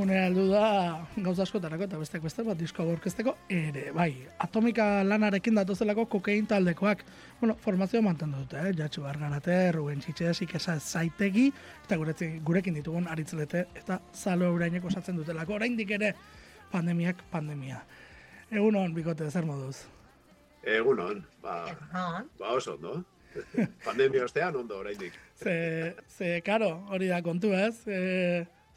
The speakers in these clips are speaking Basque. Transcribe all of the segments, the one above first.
unea heldu da gauza askotarako eta besteak beste bat disko aurkezteko ere, bai, atomika lanarekin datozelako kokein taldekoak, bueno, formazioa mantendu dute, eh? Jatxu Bargarate, Ruben Txitxesik, esa zaitegi, eta gurekin ditugun aritzlete, eta zalo eurainek osatzen dutelako, oraindik ere pandemiak pandemia. Egunon, bikote, zer moduz? Egunon, ba, ba oso, no? Pandemia ostean ondo oraindik. Ze, ze, karo, hori da kontu ez. E,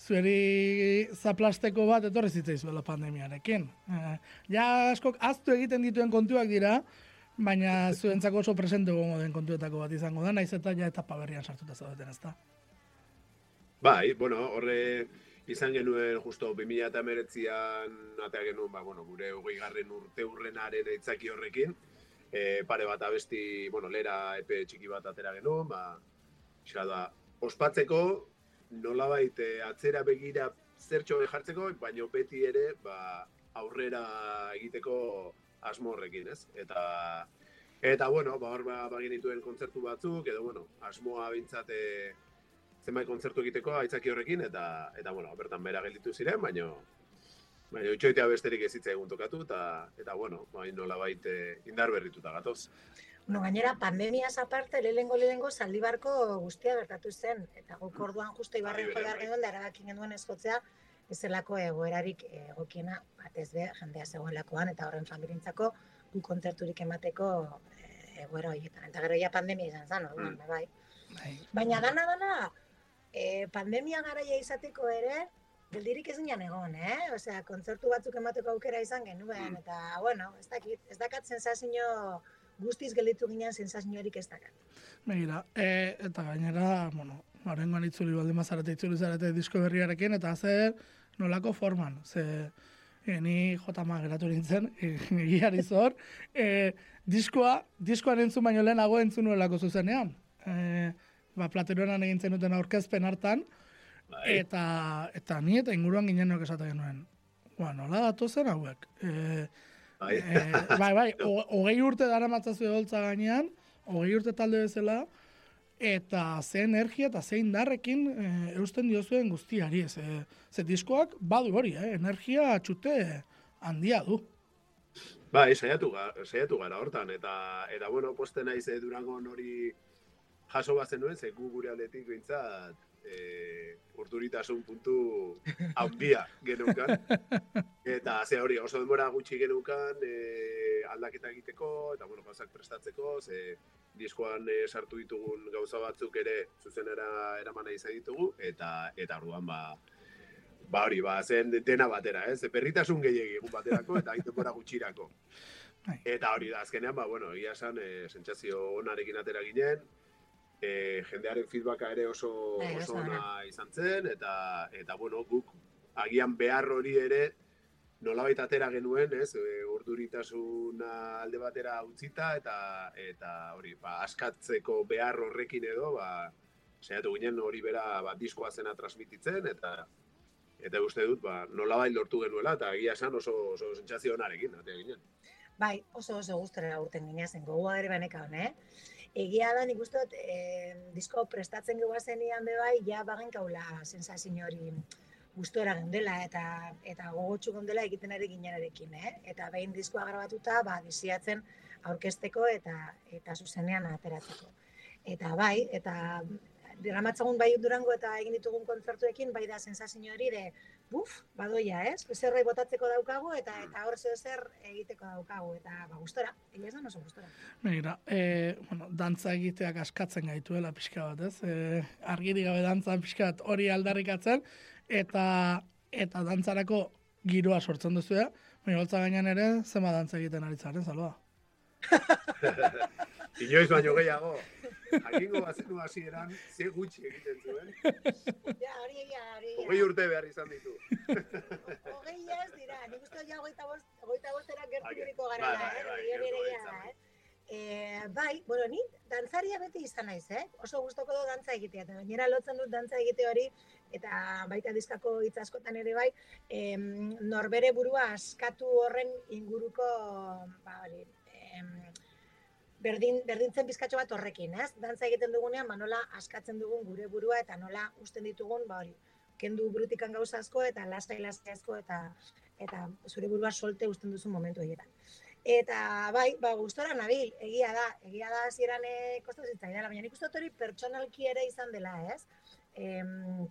zueri zaplasteko bat etorri zitzaizuela pandemiarekin. E, ja, askok, aztu egiten dituen kontuak dira, baina zuentzako oso presente gongo den kontuetako bat izango da, naiz eta ja etapa berrian sartuta zaudeten ez da. Bai, bueno, horre izan genuen justo 2000 eta meretzian atea genuen, ba, bueno, gure hogei garren urte urrenaren eitzaki horrekin, e, pare bat abesti, bueno, lera epe txiki bat atera genuen, ba, da, ospatzeko, nolabait e, atzera begira zertxo jartzeko, baino beti ere, ba, aurrera egiteko asmo horrekin, ez? Eta, eta bueno, ba, hor ba, bagin dituen kontzertu batzuk, edo, bueno, asmoa bintzate zenbait kontzertu egiteko aitzaki horrekin, eta, eta bueno, bertan bera gelditu ziren, baino, Baina, itxoitea besterik ez egun tokatu, eta, eta bueno, bain nola baite eh, indar berrituta gatoz. No, gainera, pandemia aparte, lehengo lehengo zaldibarko guztia bertatu zen, eta guk orduan justo ibarren bai, jodar bai. genuen, da erabakin genuen eskotzea, ezelako egoerarik egokiena, batez be, jendea zegoelakoan, eta horren familintzako, gu kontzerturik emateko e, egoera horietan. Eta gero ja pandemia izan zen, mm. bai. bai. Baina dana, dana, e, pandemia garaia izateko ere, geldirik ez ginen egon, eh? Osea, kontzertu batzuk emateko aukera izan genuen, mm. eta, bueno, ez dakit, ez dakat sensazio guztiz gelditu ginen sensazioarik ez dakat. Begira, e, eta gainera, bueno, haren gani itzuli baldin mazarete itzuli zarete disko berriarekin, eta zer nolako forman, ze e, ni jotama geratu nintzen, egiari zor, e, diskoa, diskoan entzun baino lehenago entzun nuelako zuzenean. E, ba, plateroan egin zenuten aurkezpen hartan, Bai. Eta, eta ni eta inguruan ginen nok esaten genuen. Ba, nola datu zen hauek. E, bai. E, bai, bai, hogei urte dara matzazu edoltza gainean, hogei urte talde bezala, eta ze energia eta ze indarrekin e, eusten diozuen guztiari. Ze, ze diskoak badu hori, eh? energia txute handia du. Bai, saiatu, saiatu gara hortan, eta, eta bueno, posten naiz durangon hori jaso bazen nuen, ze gu gure aldetik bintzat, e, urduritasun puntu handia genukan. Eta ze hori oso denbora gutxi genukan e, aldaketa egiteko, eta bueno, gauzak prestatzeko, ze diskoan e, sartu ditugun gauza batzuk ere zuzenera eramana izan ditugu, eta eta orduan ba, ba hori, ba, zen dena batera, ez? Eh? Perritasun gehiagi egun baterako, eta hain denbora gutxirako. Bai. Eta hori da, azkenean, ba, bueno, egia esan, e, sentsazio onarekin atera ginen, e, jendearen feedbacka ere oso bai, oso ona izan zen eta eta bueno, guk agian behar hori ere nolabait atera genuen, ez? E, urduritasuna alde batera utzita eta eta hori, ba, askatzeko behar horrekin edo, ba saiatu ginen hori bera ba diskoa zena transmititzen eta eta uste dut ba nolabait lortu genuela eta egia esan oso oso sentsazio onarekin atea ginen. Bai, oso oso gustora urten ginen zen gogoa ere baneka eh? Egia da nik uste dut e, disko prestatzen gau zenian bai, ja bagen kaula sensazio hori gustora gendela eta eta gogotsu gendela egiten ari ginenarekin, eh? Eta behin diskoa grabatuta, ba disiatzen aurkesteko eta eta zuzenean ateratzeko. Eta bai, eta dramatzagun bai durango eta egin ditugun kontzertuekin, bai da sensazio hori de buf, badoia, ez? Zerrai botatzeko daukagu eta eta hor zer egiteko daukagu eta ba gustora, egia esan oso gustora. Mira, eh, bueno, dantza egiteak askatzen gaituela pixka bat, ez? Eh, argiri gabe dantzan pixka bat hori aldarrikatzen eta eta dantzarako giroa sortzen duzu ja. Baina holtza gainean ere zema dantza egiten ari zaren, salua. Inoiz baino gehiago. Jakingo bazenu hasieran ze gutxi egiten zuen. Ja, hori egia, hori Hogei urte behar izan ditu. Hogei ez dira, nik uste ja goita bost, goita bostera gertu gara, bai, bai, bai, bai, eh? Eh, bai, bueno, ni dantzaria beti izan naiz, eh? Oso gustoko du dantza egitea, eta gainera lotzen dut dantza egite hori, eta baita dizkako hitz askotan ere bai, em, norbere burua askatu horren inguruko, ba, hori, em, berdin, berdintzen bizkatxo bat horrekin, ez? Dantza egiten dugunean, ba, nola askatzen dugun gure burua eta nola usten ditugun, ba hori, kendu brutikan gauza asko eta lasai lasai asko eta eta zure burua solte uzten duzu momentu horietan. Eta bai, ba gustora nabil, egia da, egia da hasieran eh kostatu zitzaidala, baina nik uste hori pertsonalki ere izan dela, ez? Em,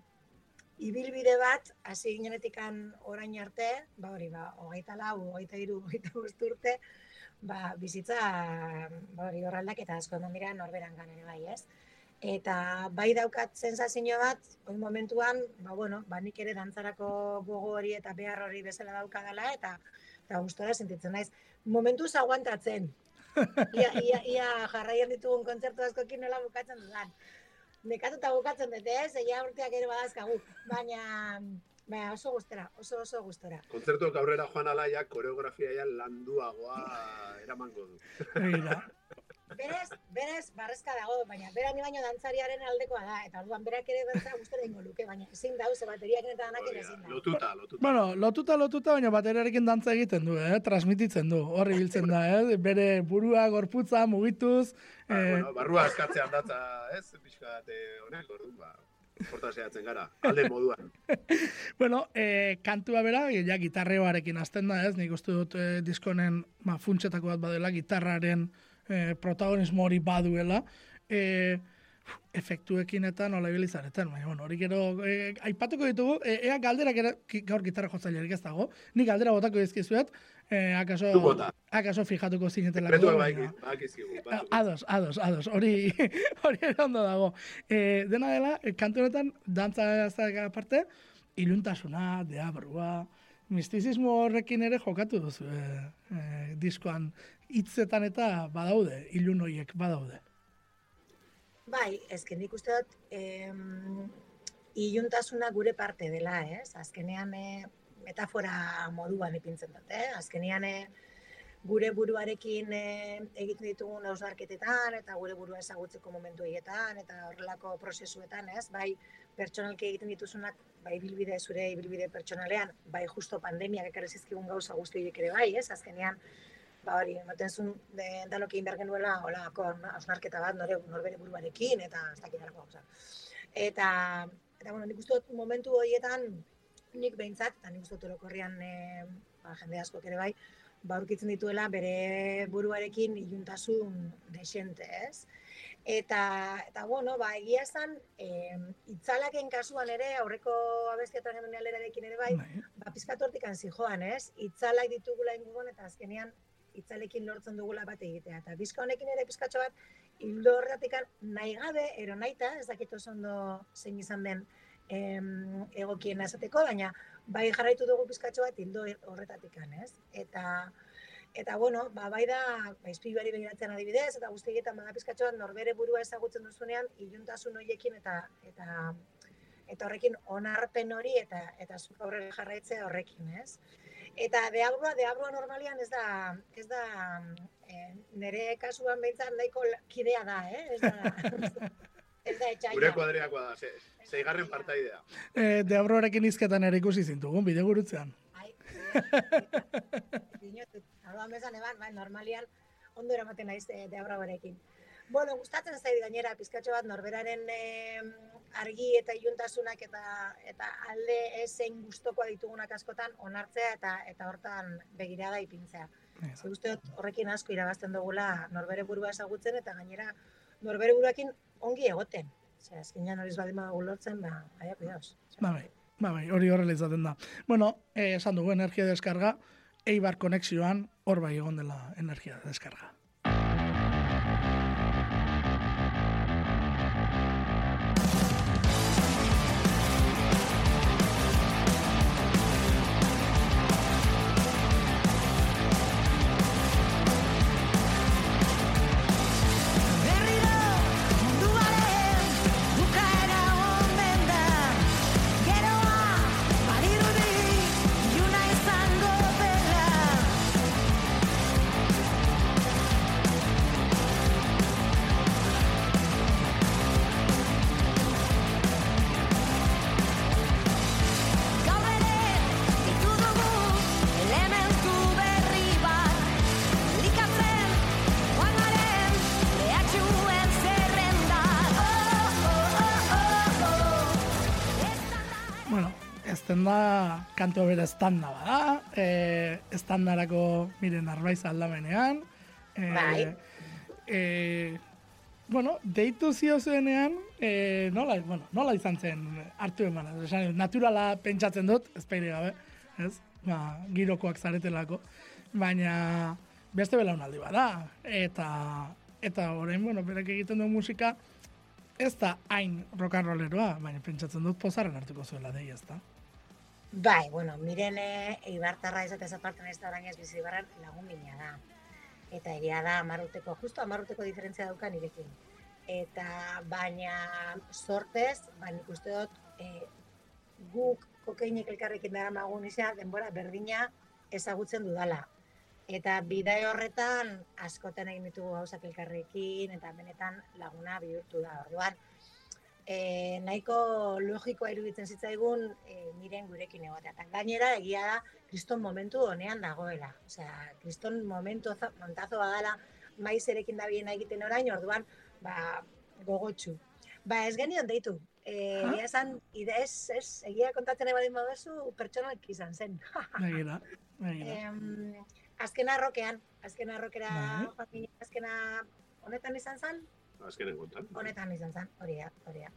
ibilbide bat, hasi ginenetikan orain arte, ba hori, ba, hogeita lau, hogeita iru, hogeita bost urte, ba, bizitza, ba hori, horraldak eta asko eman dira norberan ere bai, ez? Eta bai daukat sensazio bat, oin momentuan, ba, bueno, ba, nik ere dantzarako gogo hori eta behar hori bezala daukadala, eta eta gustora sentitzen naiz. Momentuz aguantatzen. Ia, ia, ia jarraian ditugun kontzertu askokin nola bukatzen dudan. Nekatuta bukatzen dut, ez? Egia urteak ere badazkagu. Baina, baina oso gustora, oso oso gustora. Kontzertuak aurrera joan alaiak koreografia ja landuagoa eramango du. Berez, berez, barrezka dago, baina bera ni baino dantzariaren aldekoa da, eta orduan berak ere dantza gustora ingo luke, baina ezin da, ze bateriak eta danak ere ezin da. Lotuta, lotuta. Bueno, lotuta, lotuta, baina bateriarekin dantza egiten du, eh? transmititzen du, horri biltzen da, eh? bere burua, gorputza, mugituz. Ba, eh, bueno, barrua eskatzean datza, ez? Pixka bat, eh, honek, orduan, ba, zehatzen gara, alde moduan. bueno, eh, kantua bera, ja, gitarreoarekin hasten da, ez? Nik uste dut eh, diskonen ba, funtsetako bat badela, gitarraren eh, protagonismo hori baduela. Eh, efektuekin eta nola ibilizareten, baina, bueno, hori gero, eh, aipatuko ditugu, eh, ea galderak ki- gaur gitarra jotzailerik ez dago, nik galdera botako dizkizuet, eh, akaso, akaso fijatuko zinetelako. Sekretuak baina- bai, bakizkigu. A- batzuk. Ados, ados, ados, hori, hori ondo dago. E, dena dela, kantu honetan, dantza aparte, iluntasuna, deabrua, mistizismo horrekin ere jokatu duzu e, e, diskoan hitzetan eta badaude, ilun horiek badaude. Bai, ezken nik uste dut, em, iluntasuna gure parte dela, ez? Azkenean eh, metafora moduan ipintzen dut, eh? Azkenean eh, gure buruarekin eh, egiten ditugun hausnarketetan eta gure burua ezagutzeko momentu horietan eta horrelako prozesuetan, ez? Bai, pertsonalki egiten dituzunak, bai ibilbide zure ibilbide pertsonalean, bai justo pandemiak ekarri zizkigun gauza guzti horiek ere bai, ez? Azkenean, ba hori, ematen zuen de, danok egin behar genuela, holako hausnarketa bat nore, norbere buruarekin, eta ez dakit erako gauza. Eta, eta bueno, nik uste dut momentu horietan, nik behintzat, eta nik uste dut orokorrian e, ba, jende askok ere bai, ba, aurkitzen dituela bere buruarekin iluntasun desente, ez? Eta, eta bueno, ba, egia esan, e, itzalaken kasuan ere, aurreko abestiatan genuen ere bai, Bai. ba, pizkat hortik zijoan, ez? Itzalak ditugula inguruan eta azkenean itzalekin lortzen dugula bat egitea. Eta bizka honekin ere pizkatxo bat, hildo horretik nahi gabe, ero naita, ez dakit oso ondo zein izan den em, egokien esateko, baina bai jarraitu dugu pizkatxo bat hildo horretatik ez? Eta, eta bueno, ba, bai da, ba, izpibari begiratzen adibidez, eta guzti egiten bada pizkatxo bat norbere burua ezagutzen duzunean, iluntasun horiekin eta, eta eta horrekin onarpen hori eta eta zuk aurrera jarraitzea horrekin, ez? Eta deabrua, deabrua normalian ez da, ez da, e, nire kasuan behintzat nahiko kidea da, eh? Ez da, ez da etxaila. Gure kuadriakoa da, se, seigarren partaidea. E, deabroarekin izketan ere ikusi zintugun, bide gurutzean. Ai, bezan eban, bai, normalian ondo eramaten naiz e, deabrabarekin. Bueno, gustatzen zait gainera pizkatxo bat norberaren em, argi eta iluntasunak eta eta alde ezein gustokoa ditugunak askotan onartzea eta eta hortan begirada ipintzea. Ze uste horrekin asko irabazten dugula norbere burua ezagutzen eta gainera norbere buruakin ongi egoten. Zer, azkenean hori baldin badago lortzen, ba, aia, cuidaos. Ba bai, ba bai, hori horrela izaten da. Bueno, eh, esan dugu energia deskarga, Eibar konexioan hor bai egon dela energia deskarga. Estanda, kanto bere estanda bada, e, estandarako miren arbaiz aldamenean. E, Bai. E, bueno, deitu ziozenean, e, nola, bueno, nola izan zen hartu eman, esan, naturala pentsatzen dut, ezpeire gabe, ez? Ba, girokoak zaretelako, baina beste belaunaldi bada, eta eta orain, bueno, berak egiten duen musika, ez da hain rock and rolleroa, baina pentsatzen dut pozarren hartuko zuela dei, ez da? Bai, bueno, miren e, Eibartarra ez eta aparten ez da orain ez bizi Eibarran lagun bina da. Eta egia da amarruteko, justo amarruteko diferentzia dauka nirekin. Eta baina sortez, baina nik uste dut e, guk kokainek elkarrekin dara magun izan, denbora berdina ezagutzen dudala. Eta bidai horretan askotan egin ditugu gauzak elkarrekin eta benetan laguna bihurtu da. Orduan, e, nahiko logikoa iruditzen zitzaigun e, miren gurekin egotea. Eta gainera egia da kriston momentu honean dagoela. Osea, kriston momentu za- montazo badala maizerekin da bien egiten orain, orduan, ba, gogotsu. Ba, ez genion deitu. E, egia esan, ide ez, ez, egia kontatzen ebadin baduzu, pertsonalki izan zen. Begira, begira. Em, azkena rokean, azkena rokera, Bai. ginen, azkena honetan izan zen, Azkenen kontan. honetan izan zen, hori da, hori da.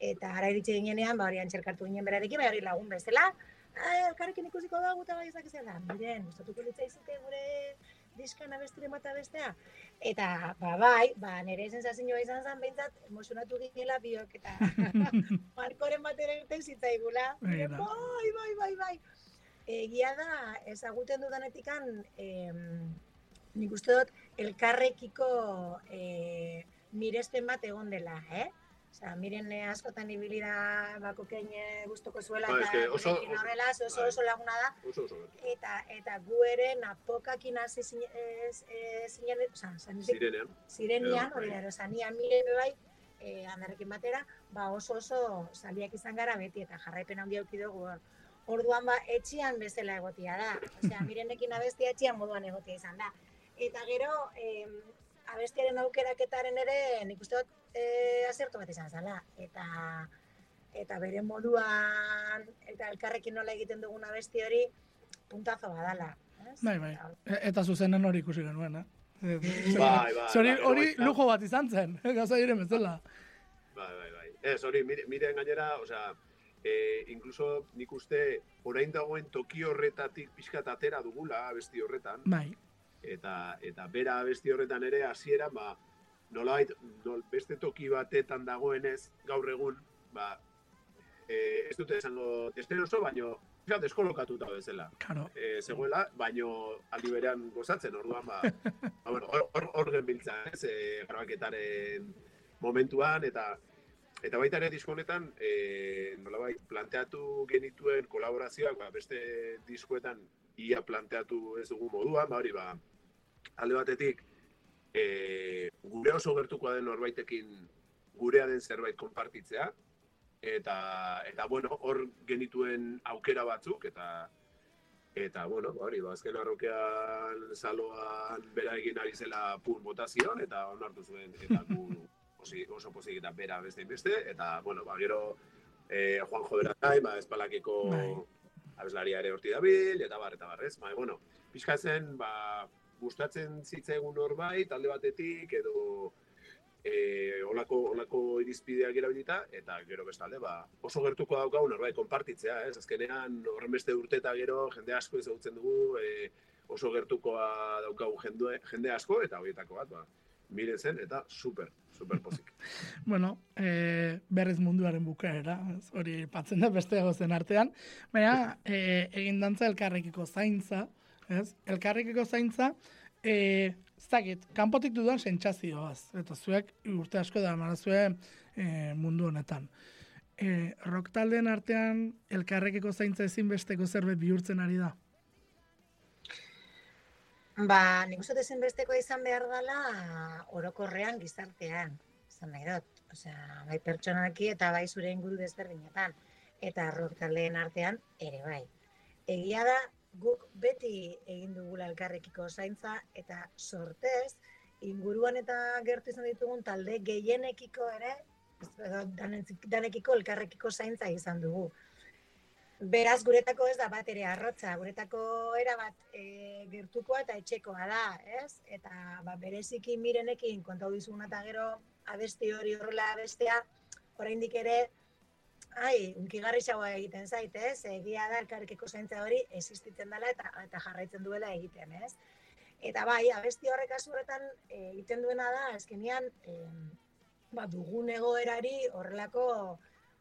Eta ara iritsi ginenean, ba hori antxerkartu ginen berarekin, bai hori lagun bezala, "Ah, elkarrekin ikusiko da guta bai ezak zela. Miren, gustatuko litzaizute gure diskan abestiren bata bestea. Eta, ba, bai, ba, nire sensazioa izan zen, behintzat, emozionatu ginela biok, eta markoren batera irten zitzaigula. Begira. Bai, bai, bai, bai. Egia da, ezaguten dudanetikan, em, nik uste dut, elkarrekiko e, mirespen bat egon dela, eh? Osea, miren eh, askotan ibili da bako kein gustoko zuela Ba, eta oso- horrela, oso, oso, oso laguna da, Oso oso. eta eta gu ere napokakin hasi zine- ez, eh, zinen, osea, zan- Zirenean. zirenian, Edo, hori da, osania mire be bai, eh, andarrekin batera, ba oso oso saliak izan gara beti eta jarraipen handia eduki dugu hor. Orduan ba etxean bezala egotia da. Osea, mirenekin abestia etxean moduan egotia izan da. Eta gero, eh, abestiaren aukeraketaren ere, nik uste dut, eh, azertu bat izan zala. Eta eta bere moduan, eta elkarrekin nola egiten dugun abesti hori, puntazo badala. ez? Bai, bai. Eta E- Eta zuzenen hori ikusi genuen, eh? Bai, bai, Zori, bai, hori bai. lujo bat izan zen, eh, gauza diren bezala. Bai, bai, bai. Ez, hori, mire, miren gainera, osea, e, incluso nik uste orain dagoen toki horretatik pixkat atera dugula abesti horretan, Bai, eta eta bera abesti horretan ere hasieran ba nolabait nol, beste toki batetan dagoenez gaur egun ba e, ez dute esango desteroso baino ja deskolokatuta bezala karo. e, zegoela baino aldi berean gozatzen orduan ba, ba bueno hor hor, hor genbiltza ez e, grabaketaren momentuan eta Eta baita ere disko honetan, e, nolabait planteatu genituen kolaborazioak ba, beste diskoetan ia planteatu ez dugu moduan, ba hori ba, alde batetik e, gure oso gertukoa den norbaitekin gurea den zerbait konpartitzea, eta, eta bueno, hor genituen aukera batzuk, eta Eta, bueno, ba, hori, ba, azken arrokean saloan bera egin ari zela pun botazion, eta onartu zuen, eta gu osi, oso pozik eta bera beste beste, eta, bueno, ba, gero eh, Juanjo Beratain, ba, espalakeko Bai. abeslaria ere horti dabil, eta bar, eta bar, ez? Ba, bueno, pixka zen, ba, gustatzen zitzaigun norbait, alde batetik, edo e, olako, olako irizpideak erabilita, eta gero bestalde, ba, oso gertuko daukagu norbait konpartitzea, ez? Azkenean, horren beste urte eta gero, jende asko ezagutzen dugu, e, oso gertukoa daukagu jende, jende asko, eta horietako bat, ba, miren zen, eta super, super pozik. Bueno, e, berriz munduaren bukaera, hori patzen da beste zen artean, baina e, egin dantza elkarrekiko zaintza, ez? Elkarrekiko zaintza, e, ez dakit, kanpotik dudan sentsazioaz, eta zuek urte asko da marazue e, mundu honetan. E, rock taldeen artean elkarrekiko zaintza ezinbesteko zerbait bihurtzen ari da. Ba, nik uste ezinbestekoa izan behar dela orokorrean gizartean, izan nahi dut. Osea, bai pertsonalki eta bai zure inguru desberdinetan. Eta rock taldeen artean ere bai. Egia da, guk beti egin dugula elkarrekiko zaintza eta sortez, inguruan eta gertu izan ditugun talde gehienekiko ere, danekiko elkarrekiko zaintza izan dugu. Beraz, guretako ez da bat ere arrotza, guretako era bat e, gertukoa eta etxekoa da, ez? Eta ba, bereziki mirenekin kontau dizuguna eta gero abesti hori horrela abestea, oraindik ere, ai, unkigarri xaua egiten zait, ez? Egia da elkarrekiko zaintza hori existitzen dela eta, eta jarraitzen duela egiten, ez? Eta bai, abesti horrek azurretan egiten duena da, azkenian, e, ba, dugun egoerari horrelako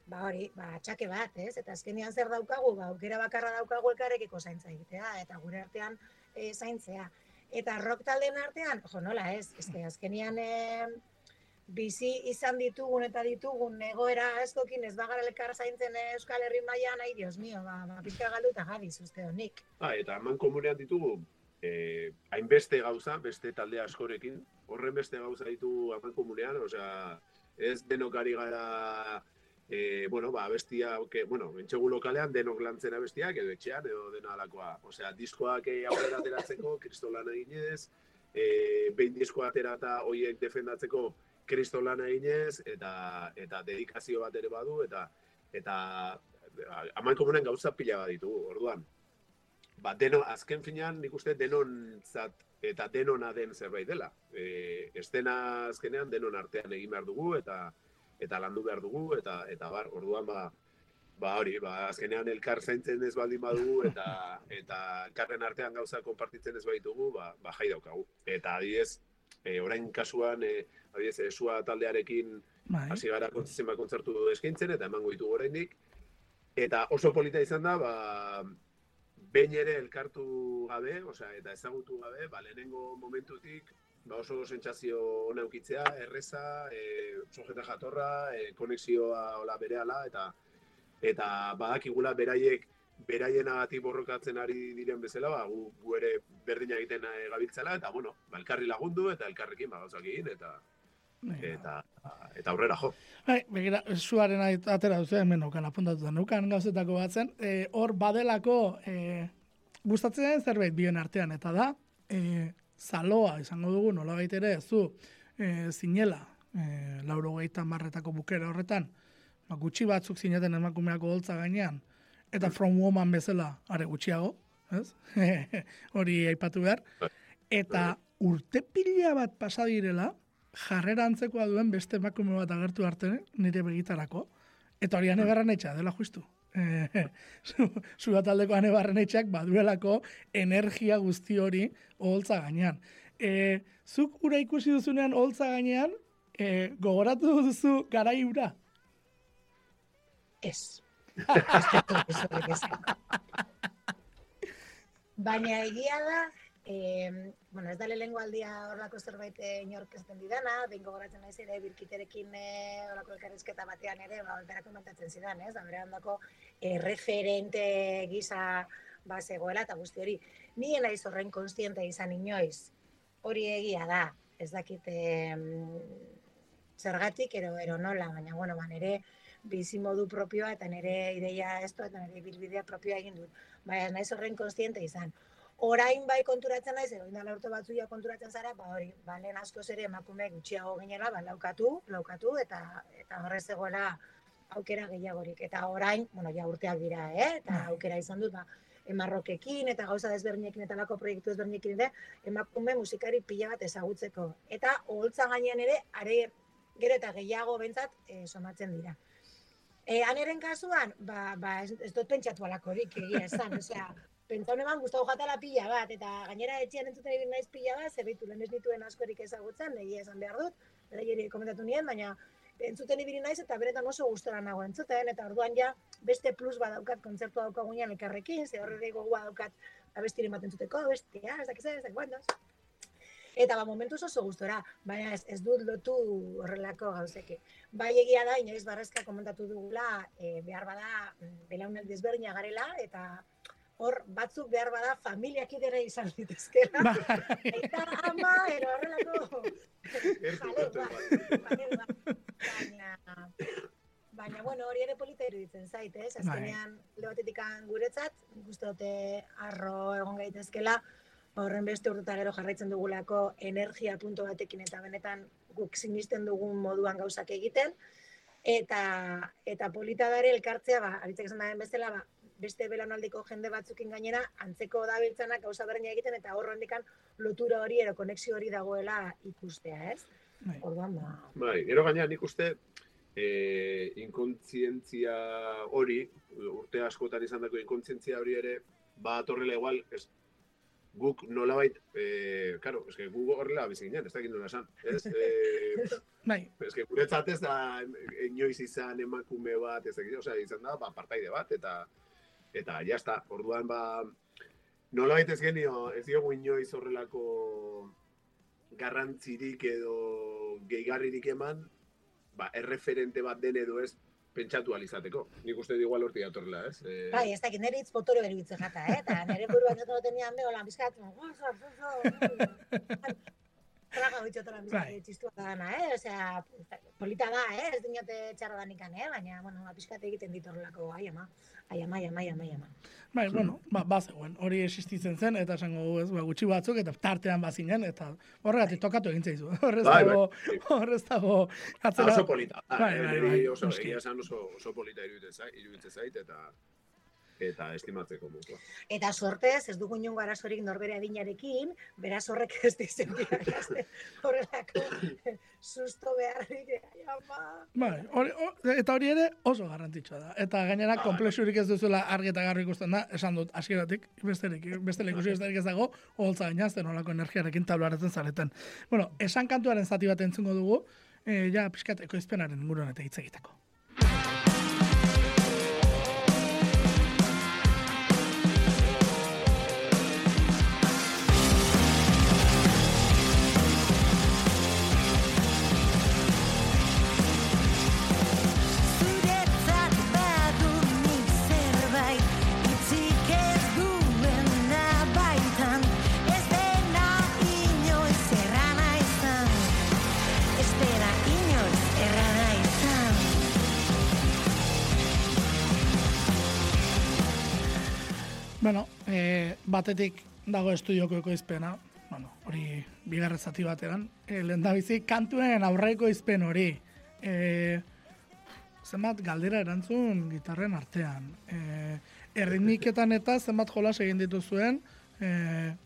ba hori, ba, txake bat, ez? Eta azkenean zer daukagu, ba, aukera bakarra daukagu elkarrekiko zaintza egitea, eta gure artean e, zaintzea. Eta rock taldeen artean, jo, nola ez, ezke azkenean e, bizi izan ditugun eta ditugun egoera askokin ez bagara elkar zaintzen Euskal Herri mailan ai, dios mio, ba, ba pizka galdu eta gabiz uste honik. Ah, eta eman komunean ditugu, eh, hainbeste gauza, beste talde askorekin, horren beste gauza ditu aman komunean, osea, ez denok ari gara e, bueno, ba, abestia, que, bueno, entxegu lokalean denok lantzen abestiak, edo etxean, edo dena alakoa. Osea, diskoak eh, aurrera ateratzeko, kristolan eginez, e, behin diskoa aterata hoiek defendatzeko kristolan eginez, eta, eta dedikazio bat ere badu, eta eta aman komunen gauza pila bat ditugu, orduan. Ba, deno, azken finean, nik uste denon zat, eta denona den zerbait dela. E, estena azkenean denon artean egin behar dugu, eta eta landu behar dugu, eta eta bar, orduan ba, ba hori, ba, azkenean elkar zaintzen ez baldin badugu, eta eta elkarren artean gauza konpartitzen ez baitugu, ba, ba jai daukagu. Eta adibidez, e, orain kasuan, e, adibidez, esua taldearekin Bai. hasi gara zenbat kontzertu eskaintzen, eta emango ditugu oraindik. Eta oso polita izan da, ba, behin ere elkartu gabe, osea, eta ezagutu gabe, ba, lehenengo momentutik, ba oso sentsazio ona ukitzea, erreza, e, sojeta jatorra, e, konexioa hola berehala eta eta badakigula beraiek beraienagatik borrokatzen ari diren bezala, ba, gu, gu ere berdina egiten e, gabiltzela eta bueno, ba, elkarri lagundu eta elkarrekin ba gauzak egin eta eta eta aurrera jo. Bai, begira, zuaren atera duzu hemen nukan apuntatuta nukan gauzetako batzen. E, hor badelako e, gustatzen den zerbait bien artean eta da e, zaloa izango dugu nola ere zu e, zinela e, lauro marretako bukera horretan ba, gutxi batzuk zineten emakumeako holtza gainean eta from woman bezala are gutxiago ez? hori aipatu behar eta urte pila bat pasa direla jarrera antzekoa duen beste emakume bat agertu arte nire begitarako eta hori ane barrenetxa dela justu zu taldeko ane barrenetxak baduelako energia guzti hori oholtza gainean. E, zuk ura ikusi duzunean oholtza gainean, e, gogoratu duzu garai ura? Ez. Baina egia da, eh, bueno, ez da lehengo aldia horlako zerbait eh, inork esaten didana, behin gogoratzen naiz ere birkiterekin eh, horlako elkarrizketa batean ere, ba, berak komentatzen zidan, ez? Bere handako eh, referente gisa ba, zegoela eta guzti hori. Ni naiz horren konstiente izan inoiz, hori egia da, ez dakit eh, zergatik, ero, ero nola, baina, bueno, ba, nire bizi modu propioa eta nire ideia esto eta nire bilbidea propioa egin dut. Baina naiz horren konstiente izan. Orain bai konturatzen naiz, edo indala urte batzuia konturatzen zara, ba hori, ba lehen askoz ere emakume gutxiago ginela, ba laukatu, laukatu eta eta horrez zegoela aukera gehiagorik. Eta orain, bueno, ja urteak dira, eh? Eta aukera izan dut, ba, emarrokekin eta gauza desberdinekin eta lako proiektu desberdinekin ere, emakume musikari pila bat ezagutzeko. Eta oholtza gainean ere, are gero eta gehiago bentsat e, somatzen dira. E, aneren kasuan, ba, ba ez, ez dut pentsatu alakorik egia esan, osea, pentsa honeman gustau jatala pila bat, eta gainera etxean entzuten egin naiz pila bat, zerbitu lehen ez nituen askorik ezagutzen, egia esan behar dut, lehieri komentatu nien, baina entzuten ibili naiz eta beretan oso gustora nago entzuten, eta orduan ja beste plus bat daukat kontzertua daukagunean elkarrekin, ze horre gogoa daukat abestiren bat entzuteko, bestia, ez dakiz ez, ez Eta ba, momentu oso gustora, baina ez, ez dut lotu horrelako gauzeke. Bai egia da, inoiz barrezka komentatu dugula, e, behar bada, belaunen desberdina garela, eta hor batzuk behar bada familiak idera izan ditezkela. eta ama, ero horrelako jale bat. Baina, baina, bueno, hori ere polita iruditzen zait, ez? Azkenean, lehotetik guretzat, guzti dute arro egon gaitezkela, horren beste urte gero jarraitzen dugulako energia punto batekin eta benetan guk sinisten dugun moduan gauzak egiten eta eta polita dare elkartzea ba aritzek esan daren bezala ba beste belaunaldiko jende batzukin gainera, antzeko dabiltzanak gauza berdina egiten, eta hor handikan lotura hori ero konexio hori dagoela ikustea, ez? Bai. Orduan, ba, Bai, gero gaina nik uste e, inkontzientzia hori, urte askotan izan dako inkontzientzia hori ere, ba torrela igual, ez, guk nolabait, e, karo, eske guk horrela bizi ginen, ez dakit nola esan, ez? E, Bai, eske guretzat ez da inoiz izan emakume bat, ez dakit, osea, izan da, ba, partaide bat, eta eta ja está. Orduan ba nolabait ez genio, ez diogu inoiz horrelako garrantzirik edo gehigarririk eman, ba, erreferente bat den edo ez pentsatu alizateko. Nik uste igual horti datorrela, ez? E, bai, ez dakit, nire hitz potore beruditzen jata, eh? Eta nire buruan zaten tenían beho lan bizkat, gozo, gozo, Traga bitxotan bizkat Bai. txistua da gana, eh? Osea, polita da, eh? Ez dinote txarra danikan, eh? Baina, bueno, bizkat egiten ditorrelako, ai ama, ai ama, ai ama, ai ama, ai ama. bai, bueno, ba, bazegoen, hori existitzen zen, eta esango dugu, ez, ba, gutxi batzuk, eta tartean bazinen, eta horregatik tokatu egin zaizu. Horrez Bai, dago, horrez dago, atzera, oso polita. da, Bai, eh, bai, niri bai, oso, noski. egia esan oso, oso polita iruditzen zait, iruditzen zait eta eta estimatzeko mutua. Eta sortez, ez dugu inongo arazorik norbere adinarekin, beraz horrek ez dizen horrelako susto beharrik. Bai, hori, eta hori ere oso garrantzitsua da. Eta gainera konplexurik ez duzuela argi eta garri ikusten da, esan dut, hasieratik besterik, bestela ikusi besterik ez dago, holtza gainazten olako energiarekin tablaratzen zareten. Bueno, esan kantuaren zati bat entzungo dugu, e, ja, pixkat ekoizpenaren inguruan eta hitz egiteko. Batetik dago estudioko ekoizpena, bueno, hori bigarren zati batean, e, lehendabizi kantuen aurreko izpen hori. E, zenbat galdera erantzun gitarren artean. E, erritmiketan eta zenbat jolas egin dituzuen, e,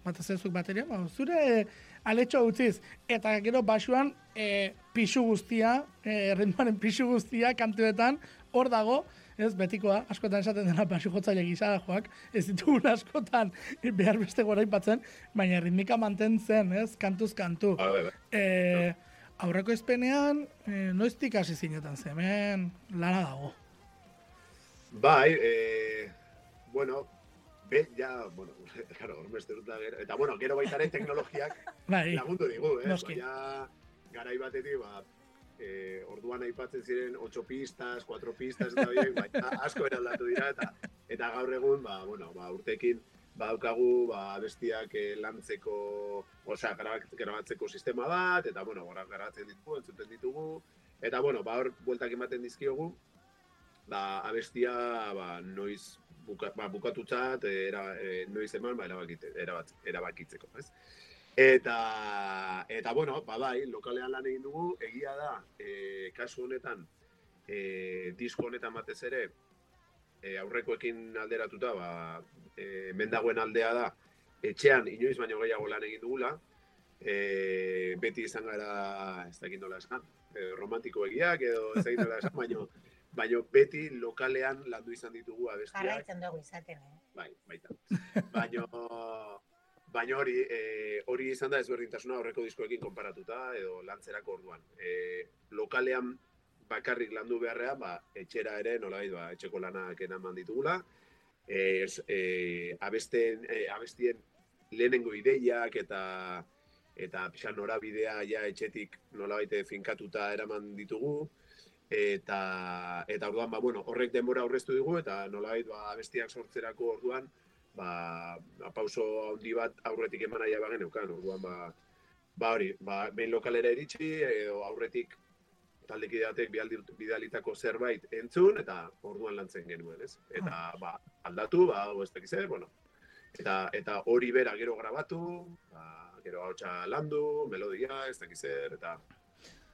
batez ez zuk bateria, ba, zure aletxo utziz, eta gero basuan e, pixu guztia, e, erritmoaren pixu guztia kantuetan, hor dago, ez, betikoa, askotan esaten dena basu jotzaile gisa joak, ez ditugun askotan behar beste gora ipatzen, baina ritmika mantentzen, ez, kantuz kantu. E, aurreko ezpenean, e, noiztik hasi zinetan ze, hemen lana dago. Bai, eh, bueno, be, ja, bueno, claro, hormeste dut gero, eta bueno, gero baita ere teknologiak Bai, lagundu digu, eh? Noski. Baina garai batetik, ba, eh, orduan aipatzen ziren 8 pistas, 4 pistas eta horiek, baina asko eraldatu dira eta eta gaur egun, ba, bueno, ba, urtekin badaukagu ba, bestiak eh, lantzeko, osea, grabatzeko sistema bat, eta, bueno, gora garatzen ditugu, entzuten ditugu, eta, bueno, ba, hor, bueltak ematen dizkiogu, ba, abestia, ba, noiz buka, ba, bukatutzat, eh, era, eh, noiz eman, ba, erabakite, erabat, erabakitzeko, ez? Eta, eta bueno, ba, bai, lokalean lan egin dugu, egia da, e, kasu honetan, e, disko honetan batez ere, e, aurrekoekin alderatuta, ba, e, hemen dagoen aldea da, etxean inoiz baino gehiago lan egin dugula, e, beti izan gara, ez dakit nola esan, e, romantiko edo ez dakit nola esan, baino, baino beti lokalean landu izan ditugu abestiak. Jarraitzen dugu izaten, eh? Bai, baita. Baino, baino hori, e, hori izan da ezberdintasuna horreko diskoekin konparatuta edo lantzerako orduan. E, lokalean bakarrik landu beharrean, ba, etxera ere nolabait ba, etxeko lanak eraman ditugula. E, es- e, abesten, e, abestien lehenengo ideiak eta eta pixan norabidea ja etxetik nolabait finkatuta eraman ditugu eta eta orduan ba bueno, horrek denbora aurreztu digu eta nolabait ba abestiak sortzerako orduan ba, ba pauso handi bat aurretik eman nahi bageneukan, orduan ba ba hori, ba behin lokalera iritsi edo aurretik taldekide batek bidaldi- bidalitako zerbait entzun eta orduan lantzen genuen, ez? Eta ba aldatu, ba ez dakiz zer, bueno. Eta eta hori bera gero grabatu, ba gero ahotsa landu, melodia, ez dakiz zer eta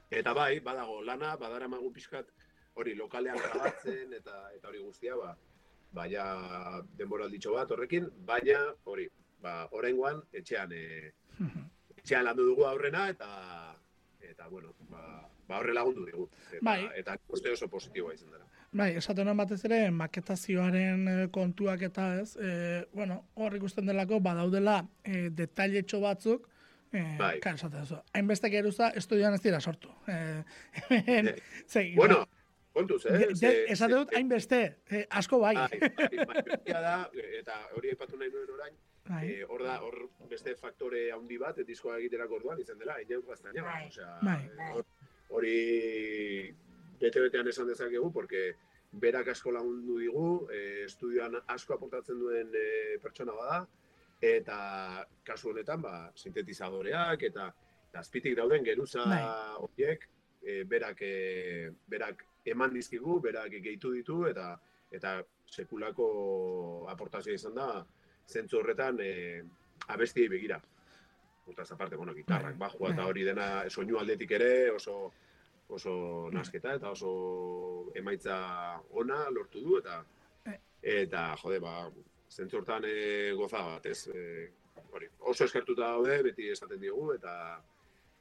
eta bai, badago lana, badaramagu pixkat hori lokalean grabatzen eta eta hori guztia ba baina denboralditxo bat horrekin, baina hori, ba, oraingoan etxean e, etxean landu dugu aurrena eta eta bueno, ba, ba horre lagundu digu. Eta, Bai. eta uste oso positiboa izan dela. Bai, esaten nuen batez ere, maketazioaren eh, kontuak eta ez, e, bueno, hor ikusten delako, badaudela e, detailetxo batzuk, e, Bai. kan esaten duzu. Hainbeste geruza, estudioan ez dira sortu. E, hemen, ze, Bueno, kontuz, eh? Ze- esaten dut, hainbeste, e, asko bai. Bai, bai, bai, da, eta hori aipatu nahi nuen orain, Bai. eh, hor da, hor beste faktore handi bat, diskoa egiterako orduan, izan dela, Iñauk Gaztañaga. Bai. Osea, Bai. eh, hor- hori bete-betean esan dezakegu, porque berak asko lagundu digu, eh, estudioan asko aportatzen duen eh, pertsona bada, eta kasu honetan, ba, sintetizadoreak, eta, eta azpitik dauden geruza Bai. horiek, eh, berak, eh, berak eman dizkigu, berak gehitu ditu, eta eta sekulako aportazioa izan da, zentzu horretan e, abestiei begira. Hortaz aparte, bueno, gitarrak, Bai, bajua eta bai. hori dena soinu aldetik ere oso oso nasketa eta oso emaitza ona lortu du eta Eh. eta jode ba zentzu hortan e, goza bat, ez? E, hori, oso eskertuta daude, beti esaten diogu eta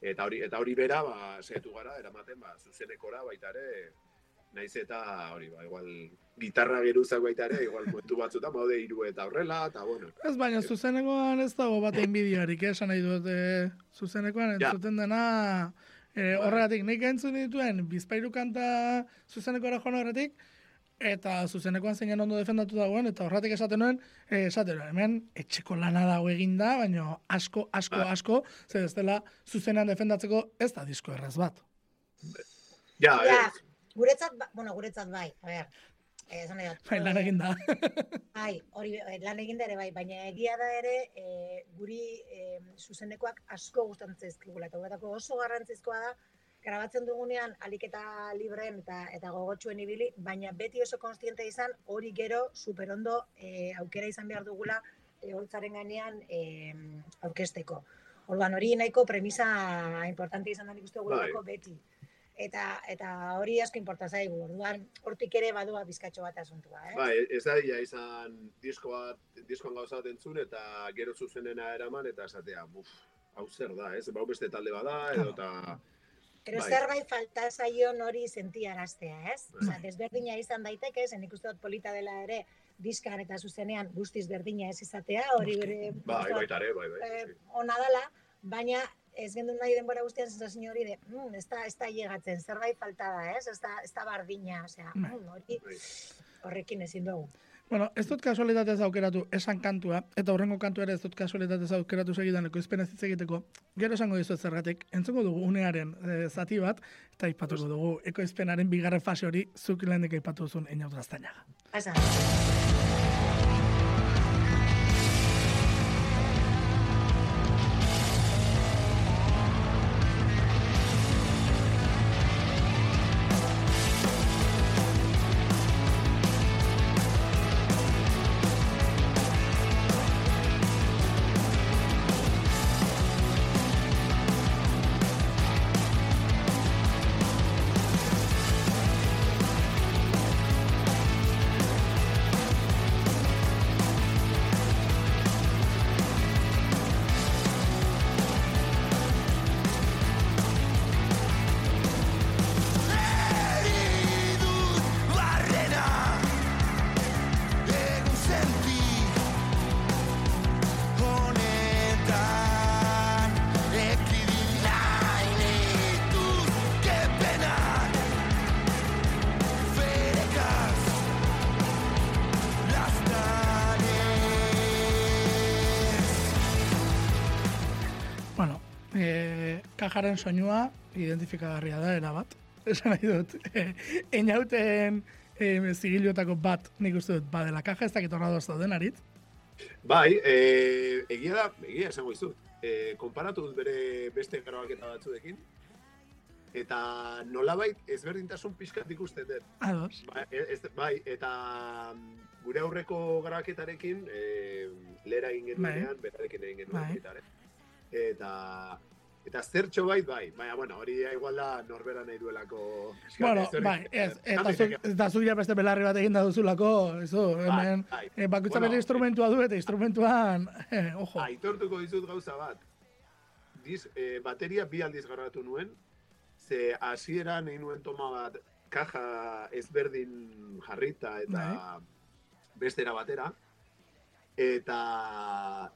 eta hori eta hori bera ba saiatu gara eramaten ba zuzenekora baita ere naiz eta hori ba igual gitarra geruzak baita ere igual momentu batzuetan baude hiru eta horrela eta bueno Ez baina zuzenekoan ez dago bat inbidiarik, eh, esan nahi dut, e, zuzenekoan Ja. entzuten dena, e, horregatik, nik entzun dituen bizpairu kanta zuzenekora joan horretik, eta zuzenekoan zeinen ondo defendatu dagoen, eta horretik esaten nuen, e, esaten nuen, hemen etxeko lana dago eginda, baina asko, asko, Bai. asko, ze ez dela zuzenean defendatzeko ez da disko erraz bat. ja, Ja, ez, guretzat, ba- bueno, guretzat bai, a ber, eh, esan nahi. Bai, lan eginda. Bai, hori eh, lan egin da ere bai, baina egia da ere e, guri e, zuzenekoak asko gustatzen zaizkigula eta guretako oso garrantzizkoa da grabatzen dugunean alik eta libreen eta eta gogotsuen ibili, baina beti oso konstiente izan hori gero superondo e, aukera izan behar dugula e, holtzaren gainean e, aurkesteko. Orduan hori nahiko premisa importante izan da nik uste guretako beti. Eta, eta hori asko inporta zaigu, orduan hortik ere badua bizkatxo bat asuntua, eh? bai, ez da ia izan disko bat, diskoan gauza bat entzun eta gero zuzenena eraman eta esatea, buf, hau zer da, ez? Bau beste talde bada edo eta Pero Bai. zerbait falta zaion hori sentiaraztea, ez? Osea, desberdina izan daiteke, zen nik uste dut polita dela ere, diskan eta zuzenean guztiz berdina ez izatea, hori bere bai, baita ere, bai, bai. eh, ona dela, baina ez gendu nahi denbora guztian sensazio hori de, mm, ez da, ez da llegatzen, zerbait falta da, ez? Ez da, ez da bardina, osea, Bai. mm, hori horrekin ezin dugu. Bueno, ez dut kasualitatez aukeratu esan kantua, eta horrengo kantua ere ez dut kasualitatez aukeratu segidan ekoizpen ez egiteko. Gero esango dizuet zergatik, entzungo dugu unearen e, zati bat, eta aipatuko dugu ekoizpenaren bigarren fase hori zuk lehendik aipatu duzun Einaut Gaztañaga. Pasa. Kajaren soinua identifikagarria da, erabat. Esan nahi dut, e, Einauten e, zigiluetako bat nik uste dut, badela kaja ez dakit horra dauden arit. Bai, e, egia da, egia esango izut. E, konparatu dut bere beste grabaketa batzuekin, eta nolabait ezberdintasun pixkat ikusten dut. Ados. Ba, ez, bai, eta mm, gure aurreko grabaketarekin, e, lera egin genuenean, berarekin egin genuen Bai. Eta, Eta zertxo bait, bai. Baina, bueno, hori igual da norbera nahi duelako. Bueno, bai, ez, eta zu, daiteke. eta zu ja beste belarri bat egin da duzulako, eso, hemen, bai. eh, bakoitza Bueno, bere instrumentua du eta instrumentuan, eh, ojo. Aitortuko dizut gauza bat. Diz, eh, bateria bi aldiz grabatu nuen, ze hasieran egin nuen toma bat kaja ezberdin jarrita eta Bai. bestera batera. Eta,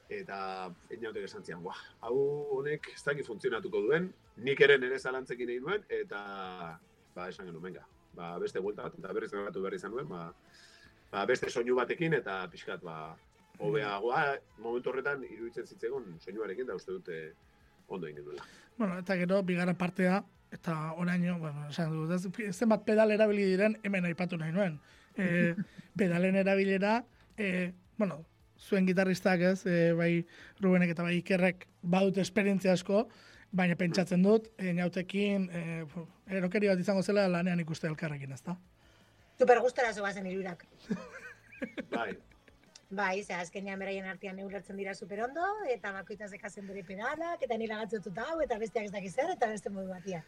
eta inautek esan zian, "Buah, hau honek ez dakit funtzionatuko duen, nik ere nire zalantzekin egin nuen, eta ba, esan genuen, venga, ba, beste buelta bat, eta berriz grabatu berri izan nuen, ba, ba, beste soinu batekin, eta pixkat, ba, hobeagoa, momentu horretan iruditzen zitzegon soinuarekin, da uste dute ondo egin duela. Bueno, eta gero, bigarren partea, eta oraino, bueno, esan dut, zenbat pedal erabili diren hemen aipatu nahi nuen. E, pedalen erabilera, e, bueno, zuen gitarristak ez, e, bai Rubenek eta bai Ikerrek badut esperientzia asko, baina pentsatzen dut, e, nautekin, e, erokeri bat izango zela lanean ikuste elkarrekin, ezta? Super gustora zoazen irurak. Bai, Bai, ze azkenean beraien artean neulertzen dira super ondo, eta bakoitza zekazen bere pedalak, eta nire gatzotuta hau, eta besteak ez dakiz zer, eta beste modu batia.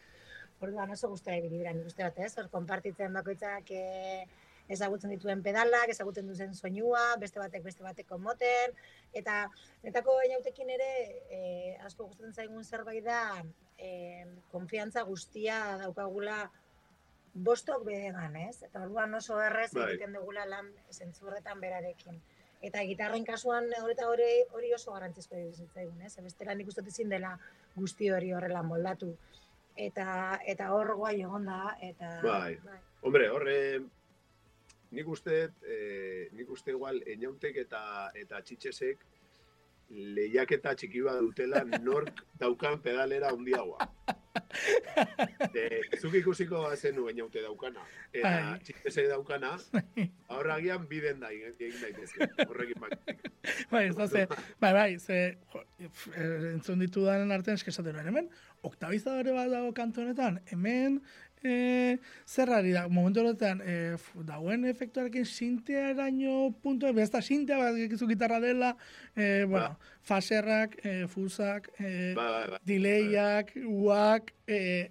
Orduan oso gustora ibili dira, nik uste bat, ez? Hor, konpartitzen bakoitzak eh, ezagutzen dituen pedalak, ezagutzen duzen soinua, beste batek beste bateko moten, eta netako inautekin ere eh, asko gustatzen zaigun zerbait da eh, konfiantza guztia daukagula bostok behegan, ez? Eta orduan oso errez Bai. egiten dugula lan zentzurretan berarekin. Eta gitarren kasuan hori eta hori, hori oso garrantzizkoa iruditzen zaigun, ez? Bestela nik uste dut ezin dela guzti hori horrela moldatu. Eta eta hor guai egon da, eta... Bai. Hombre, horre, nik uste, eh, nik uste igual, enautek eta, eta txitxesek lehiaketa txiki bat dutela nork daukan pedalera handiagoa. De, zuk ikusiko zenu enaute daukana, eta Bai. txitxesek daukana, horra agian biden da egin daitezke, horrekin bakitik. Bai, ez da, ze, bai, bai, ze, jo, eh, entzun ditudanen artean eskesatero, hemen, oktabizadore bat dago kantu honetan, hemen, e, zerrari da, momentu horretan, e, f- dagoen efektuarekin sintea eraino puntu, ez da sintea bat egizu gitarra dela, e, bueno, faserrak, e, fusak, e, Ba, ba, ba. delayak, uak, e,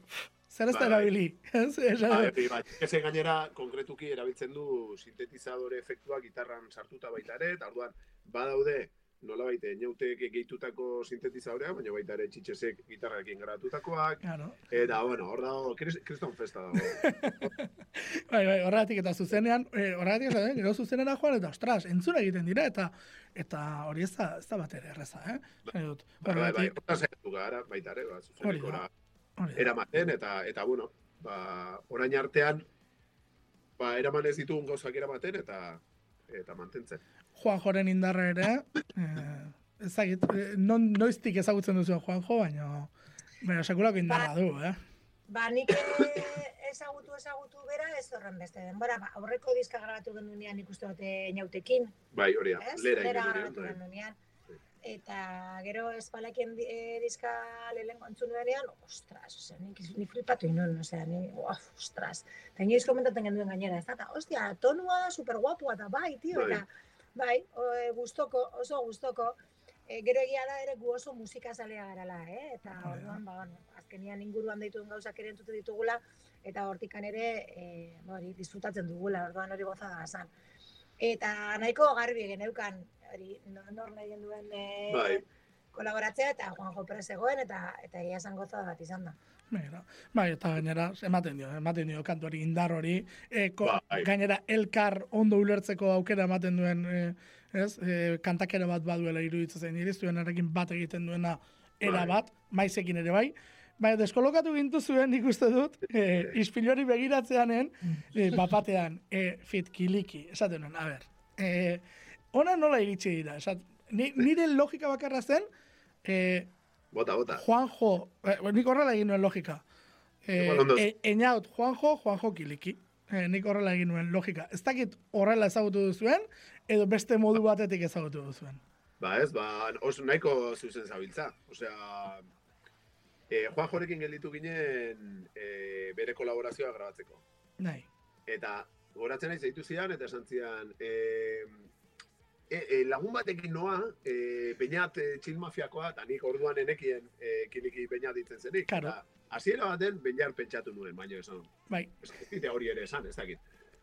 zer ez da Bai, bai. erabili, ez? Ba, bat, ese gainera konkretuki erabiltzen du sintetizadore efektua gitarran sartuta baita ere, eta orduan badaude nolabait enautek gehitutako sintetizadorea, baina baita ere txitxesek gitarrarekin garatutakoak, Claro. eta bueno, hor dago, kris- kriston festa dago. Bai, bai, horregatik eta zuzenean, eh, horregatik eta gero zuzenera joan eta ostras, entzuna egiten dira eta eta hori ez da, ez da bat ere erreza, eh? Bai, bai, bai, saiatu gara, baita ere, ba, zuzenekora eramaten, eta, eta bueno, ba, orain artean, ba, eraman ez ditugun gauzak eramaten, eta eta mantentzen. Juanjoren indarra ere, eh, ezagit, eh, non, noiztik ezagutzen duzu Juanjo, baina baina sekulako indarra Ba- du, eh? Ba, nik ezagutu ezagutu bera ez horren beste denbora. Ba, aurreko diska grabatu genunean ikuste dute inautekin, Bai, hori da, lera Lera grabatu bai. genunean. Eta gero espalakien di- eh, diska lehenko entzun nuenean, ostras, osea, nik, nik flipatu inun, osea, ni, uaf, ostras. Eta inoiz komentaten genduen gainera, ez da, ostia, tonua da super guapua, eta bai, tio, Bai. eta, bai, e, gustoko, oso gustoko. E, gero egia da ere gu oso musika zalea garala, eh? Eta Bai, orduan, ba, bueno, azkenian inguruan dituen gauzak ere entzute ditugula, eta hortikan ere, e, ba, hori, disfrutatzen dugula, orduan hori goza da zan. Eta nahiko garbi geneukan, hori, no- nor nahi duen e, Bai. kolaboratzea, eta Juanjo Perez egoen, eta, eta egia esan goza bat izan da. Mira, bai, eta gainera, ematen dio, ematen dio kantu hori, indar hori, e, ko, Bai. gainera elkar ondo ulertzeko aukera ematen duen, e, ez, e, kantakera bat baduela iruditzen zain, nire zuenarekin bat egiten duena era Bai. bat, maizekin ere bai, Baina deskolokatu gintu zuen nik uste dut, e, ispilori begiratzeanen, e, bapatean, e, fit kiliki, esaten nuen, a ber, e, ona nola iritsi dira, esat, ni, nire logika bakarra zen, e, Bota, bota. Juanjo, eh, nik horrela egin nuen logika. Eh, e, eñaut, Juanjo, Juanjo kiliki. Eh, nik horrela egin nuen logika. Ez dakit horrela ezagutu duzuen, edo beste modu batetik ezagutu duzuen. Ba ez, ba, oso nahiko zuzen zabiltza. Osea, e, Juan Jorekin gelditu ginen e, bere kolaborazioa grabatzeko. Nahi. Eta goratzen naiz deitu zidan eta esan zidan, e, e, lagun batekin noa, e, Peñat e, txil mafiakoa, eta nik orduan enekien e, kiliki Peñat ditzen zenik. Claro. Hasiera baten, Beñar pentsatu nuen, baina esan. Bai, Ez dite hori ere esan, ez dakit.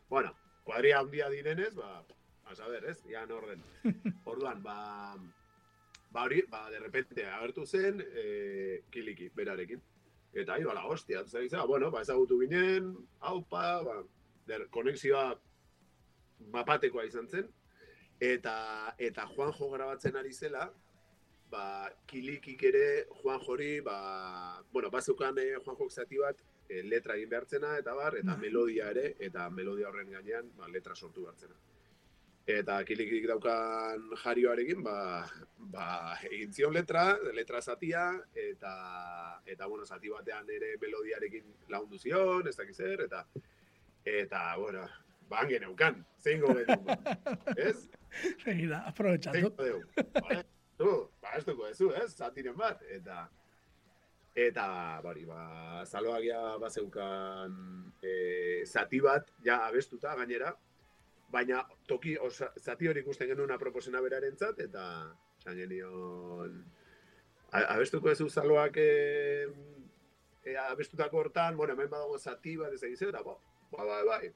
Bueno, kuadria handia direnez, ba, a saber, ez? Ian orden. Orduan, ba, ba hori, ba, de repente agertu zen, e, kiliki, berarekin. Eta ahi, bala, hostia, zaiza, bueno, ba, ezagutu ginen, haupa, ba, der, konexioa mapatekoa izan zen, eta, eta Juanjo grabatzen ari zela, ba, kilikik ere Juanjori, ba, bueno, bazukan eh, Juanjok zati bat, eh, letra egin behartzena, eta bar, eta Bai. melodia ere, eta melodia horren gainean, ba, letra sortu behartzena. Eta kilikik daukan jarioarekin, ba, ba, egin zion letra, letra zatia, eta, eta bueno, zati batean ere melodiarekin lagundu zion, ez dakiz zer, eta, eta, bueno, ba, hangen eukan, zein gobetu, ez? begira, aprobetxatu. Zein deu, vale? Tu, ba, ez dugu ezu, ez? Zatiren bat, eta eta, bari, ba, zaloagia bazeukan e, zati bat, ja abestuta gainera, baina toki, osa, zati hori ikusten genuen aproposena berarentzat, eta esan genion, abestuko ezu zaloak e, e, abestutako hortan, bueno, hemen badago zati bat ez egiz, eta, ba, ba, bai, bai,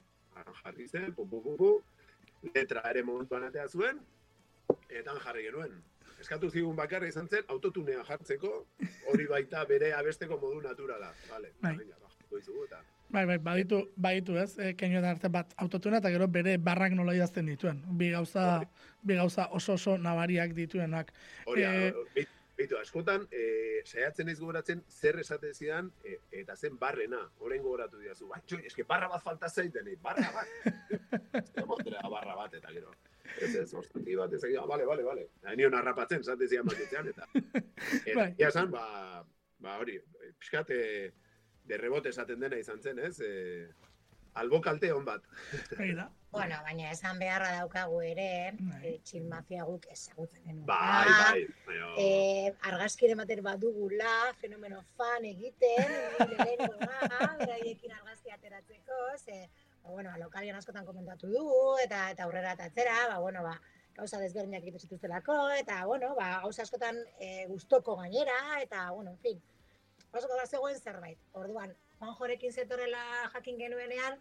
jarri zen, pu, pu, pu, pu, letra ere momentuan atea zuen, eta jarri genuen. Eskatu zigun bakarra izan zen, autotunea jartzeko, hori baita bere abesteko modu naturala. Vale, Bai. eta... Bai, bai, baditu, baditu ez, e, keinoen arte bat autotuna eta gero bere barrak nola idazten dituen. Bi gauza, bi gauza oso oso nabariak dituenak. Hori, Eh, eh, Beitu, askotan, e, saiatzen ez gogoratzen zer esate zidan e, eta zen barrena, orain gogoratu diazu. Bai, txoi, eske barra bat falta zaiten, eh, barra bat. Zemotera barra bat eta gero. Ez ez, ostati bat, ez egia, bale, bale, bale. Nion harrapatzen, zate zidan batetzean, eta... Eta, Bai. ia esan, ba, ba hori, pixkat, e, de rebote esaten dena izan zen, ez? E, albo kalte hon bat. Begira, Bueno, baina esan beharra daukagu ere, Bai. e, txil mafia guk ezagutzen genuen. Bai, bai, baina... Eh, argazkire ematen badugula, fenomeno fan egiten, lehenengoa, beraiekin argazki ateratzeko, ze, ba, bueno, lokalian askotan komentatu dugu, eta eta aurrera eta atzera, ba, bueno, ba, gauza desberdinak egiten zituztelako, eta, bueno, ba, gauza askotan e, gustoko gainera, eta, bueno, en fin, oso gara zegoen zerbait. Orduan, Juan Jorekin zetorrela jakin genuenean,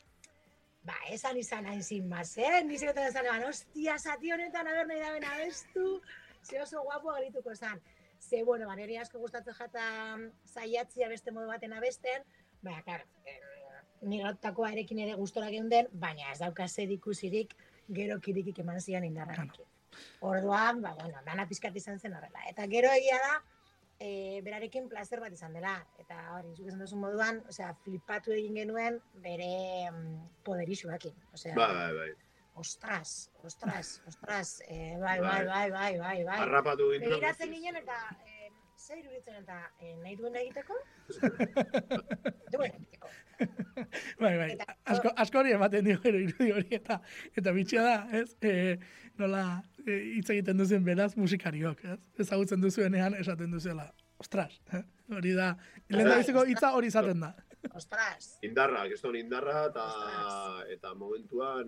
ba, esan izan hain zin mazen, nizekotan esan eban, ostia, zati honetan aber nahi daben abestu, ze oso guapo gerituko zan. Ze, bueno, ba, niri asko gustatzen jata zaiatzia beste modu baten abesten, baina, klar, eh, nirotakoa erekin ere gustora geunden, baina ez dauka zer ikusirik gero kirikik eman zian indarrarekin. Orduan, ba, bueno, dana pizkat izan zen horrela. Eta gero egia da, e, berarekin placer bat izan dela. Eta hori, zuk esan duzun moduan, osea, flipatu egin genuen bere mm, poderixuakin. Osea, Bai, bai, bai. ostras, ostras, ostras, e, bai, bai, bai, bai, bai, bai. Harrapatu ginen. Begiratzen ginen eta e, zer iruditzen eta e, nahi duen egiteko? duen egiteko. bai, bai, asko, asko hori ematen dio gero irudi hori eta eta bitxia da, ez? E, nola e, hitz egiten duzen beraz musikariok, ez? Ezagutzen duzuenean esaten duzuela. Ostras, eh? hori da, lehendabiziko hitza hori izaten da. Ostras, Indarra, geston indarra eta Ostras. eta momentuan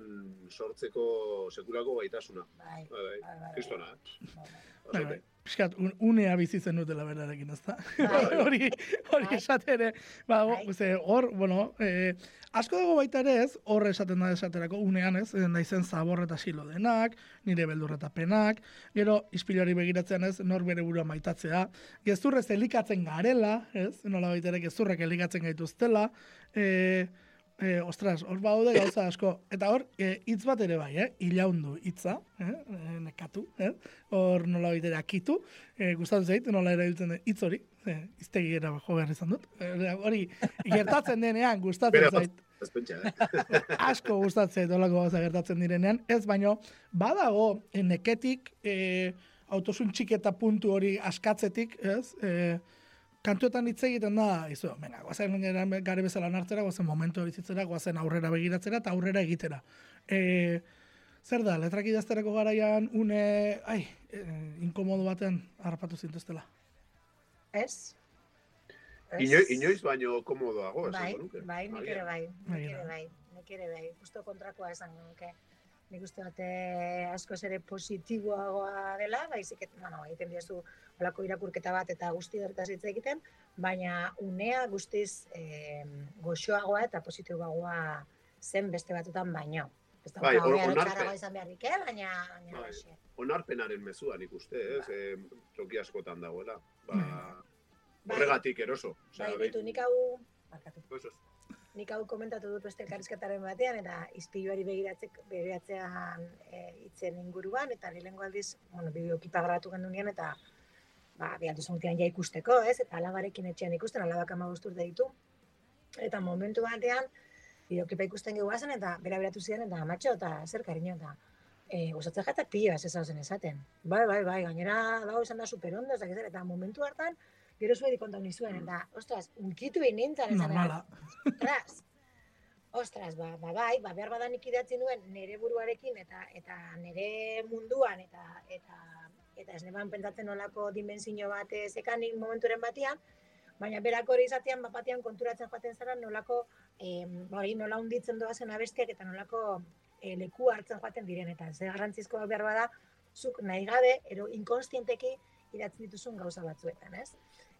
sortzeko sekulako gaitasuna. bai, Bai, bai. bai, bai, bai, bai. Bai, bai. Piskat, un, unea bizitzen dutela berarekin, ez da? Bai. hori hori Bai. esate ere, ba, Bai. hor, bueno, eh, asko dago baita ere ez, hor esaten da esaterako unean ez, eh, naizen zabor eta silo denak, nire beldur eta penak, gero ispilari begiratzen ez, nor bere burua maitatzea, gezurrez elikatzen garela, ez, nola baita ere gezurrek elikatzen gaituztela, eh, E, ostras, hor baude gauza asko. Eta hor, e, hitz bat ere bai, eh? Ilaundu hitza, eh? E, nekatu, eh? Hor nola baitere akitu. E, gustatzen zait, nola erabiltzen den hitz hori. E, iztegi era jo behar izan dut. E, hori, gertatzen denean gustatzen zait. Eh? asko gustatzen zait olako gauza gertatzen direnean. Ez baino, badago e, neketik e, autosun txiketa puntu hori askatzetik, ez? E, kantuetan hitz egiten da, izu, venga, guazen gare bezala nartzera, guazen momentu bizitzera, guazen aurrera begiratzera eta aurrera egitera. E, zer da, letrak idazterako garaian, une, ai, e, inkomodo batean harrapatu zintuztela. Ez? Ez? Ino, inoiz baino komodoago, bai, esango nuke. bai, nik Agian. ere bai, nik ere bai, nik ere bai, justo kontrakoa esango nuke. nik uste dut eh, askoz ere positiboagoa dela, baizik, bueno, egiten diezu olako irakurketa bat eta guzti horretaz hitz egiten, baina unea guztiz eh, goxoagoa eta positiboagoa zen beste batutan baino. Ez da, Bai, edo onarpen. izan beharrik, eh? baina, baina Bai. Onarpenaren mezua nik uste, ez? E, toki askotan dagoela. Ba, Bai. horregatik eroso. Bai, Osea, bitu, nik hau, barkatu. Nik hau komentatu dut beste elkarrizketaren batean, eta izpiluari begiratzek, begiratzean e, itzen inguruan, eta lehengo aldiz, bueno, bideokipa grabatu gendunean, eta ba, zontian ja ikusteko, ez? Eta alabarekin etxean ikusten, alabak ama urte ditu. Eta momentu batean, bideokipa ikusten gehuazen, eta bera beratu ziren, eta amatxo, eta zer kariño, eta e, gustatzen jatak pila ez ezazen esaten. Bai, bai, bai, gainera dago izan da super ondo, ez dakit zer, eta momentu hartan, gero zuedi kontau nizuen, eta, ostras, unkitu nintzen, esan, Normala. ostras, ostras, ba, ba bai, ba, behar badan idatzi nuen nire buruarekin eta eta nire munduan eta eta eta ez neban pentsatzen nolako dimensio bat eh, zekanik momenturen batean, baina berak hori izatean bat batean konturatzen joaten zara nolako eh, hori nola hunditzen doazen abestiak eta nolako eh, leku hartzen joaten diren eta ze garrantzizkoa behar bada zuk nahi gabe ero inkonstienteki idatzen dituzun gauza batzuetan, ez?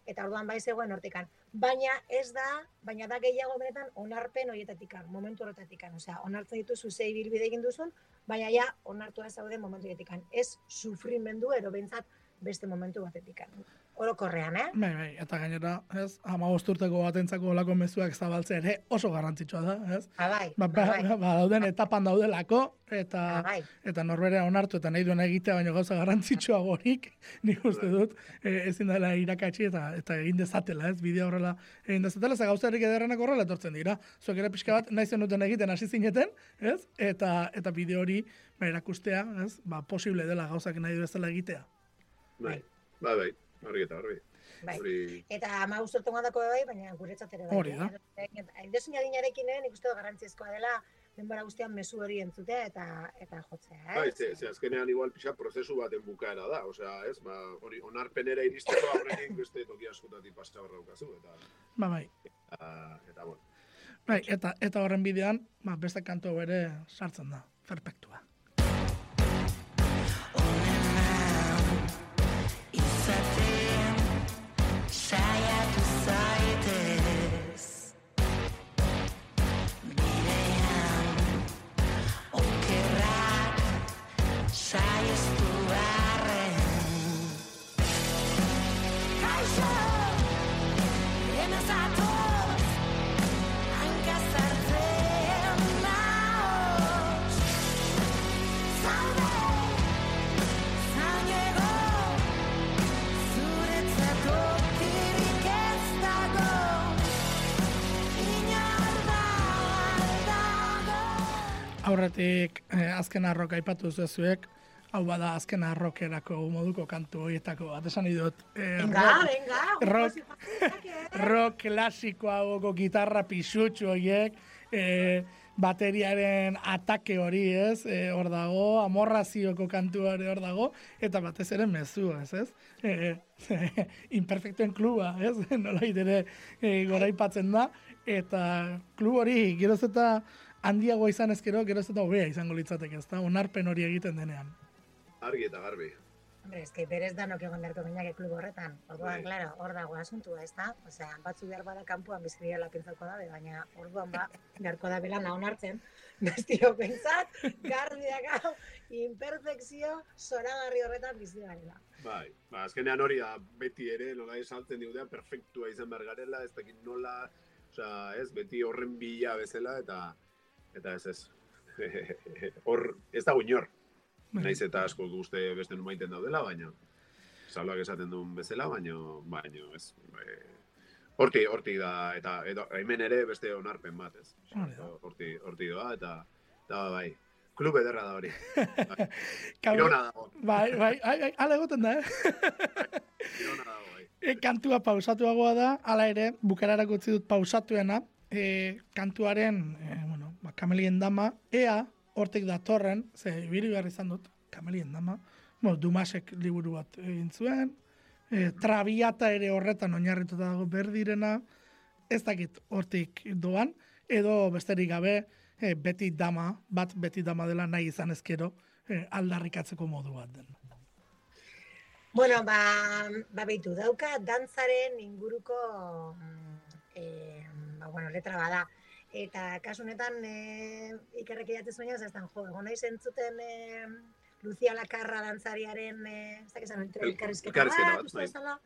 Eta orduan bai zegoen hortikan. Baina ez da, baina da gehiago benetan onarpen horietatikan, momentu horretatikan. Osea, onartzen dituzu ze ibilbide egin duzun, baina ja onartua zaude momentu horretikan. Ez sufrimendu ero behintzat beste momentu batetikan. Orokorrean, eh? Bai, bai, eta gainera, ez, ama urteko batentzako olako mezuak zabaltzea ere oso garrantzitsua da, ez? Ba, bai, Ba, ba, ba, bai, ba, dauden etapan daudelako, eta ba, bai. eta norberea onartu eta nahi duena egitea baino gauza garrantzitsuagorik, nik uste dut, e, ezin dela irakatsi eta eta egin dezatela, ez, bidea horrela egin dezatela, ze gauza erik ederrenak horrela etortzen dira. Zuek ere pixka bat nahi zenuten egiten hasi zineten, ez, eta eta bideo hori ba, erakustea, ez, ba, posible dela gauzak nahi bezala egitea. Bai, bai, bai, hori eta hori. bai. Hori, Eta ama ustortu dako bai, baina guretzat ere bai. Hori da. Edozein adinarekin, eh, nik uste dut garrantzizkoa dela, denbora guztian mezu hori entzutea eta eta jotzea, eh? bai, ze, ze azkenean igual pixa prozesu baten bukaera da, osea, ez, ba, hori onarpenera iristeko aurretik beste toki askotatik pasta daukazu, eta, Ba, bai. eta, eta bueno. Bai, eta eta horren bidean, ba, beste kantu ere sartzen da. Perfektua. Aurretik eh, azken arroka aipatu zuek, hau bada azken arrokerako moduko kantu horietako bat esan nahi dut. Eh, Venga, rock- venga, rock- rock, klasikoa goko gitarra pisutxu horiek, eh, bateriaren atake hori, ez? Eh, hor dago, amorrazioko kantuare hor dago, eta batez ere mezua, ez, ez? Eh, imperfectoen kluba, ez? Nola ere eh, goraipatzen da, eta klub hori geroz eta handiagoa izan ezkero, geroz eta hobea izango litzateke, ez da? Onarpen hori egiten denean. Argi eta garbi. Hombre, eske berez danok egon beharko ginak klub horretan. Orduan, Bai. claro, hor dago asuntua, ez da? Osea, batzu behar bada kanpoan bizi direla pentsatuko dabe, baina orduan ba, beharko da bela nahi onartzen. Bestio pentsat, garbi dago, imperfekzio zoragarri horretan bizi garela. Bai, ba, azkenean hori da beti ere nola esaltzen diudea perfektua izan behar garela, ez dakit nola, osea, ez, beti horren bila bezala, eta eta ez ez. Hor, ez da inor. Naiz eta asko guzte beste numaiten daudela, baina salak esaten duen bezala, baina, baina, ez. Horti, horti da, eta edo, hemen ere beste onarpen bat, ez. Horti, horti doa, eta, eta bai, klub ederra da hori. Kau- Irona dago, Bai, bai, ai, ai, ala egoten da, eh? irona dago, bai. E, kantua pausatuagoa da, hala ere, bukararako utzi dut pausatuena, e, kantuaren, e, ba, kamelien dama, ea, hortik datorren, ze, ibili behar izan dut, kamelien dama, bueno, Dumasek liburu bat egin zuen, e, trabiata ere horretan oinarrituta dago berdirena, ez dakit hortik doan, edo besterik gabe, eh, beti dama, bat beti dama dela nahi izan ezkero, eh, aldarrikatzeko modu bat den. Bueno, ba, ba behitu, dauka dantzaren inguruko e, ba, bueno, letra bada. Eta kasu honetan e, ikerrek jatez baina, ez jo, egon nahi zentzuten e, Lucia Lakarra dantzariaren, e, ez dakit zan, El- elkarrizketa bat, uste bai. bezala.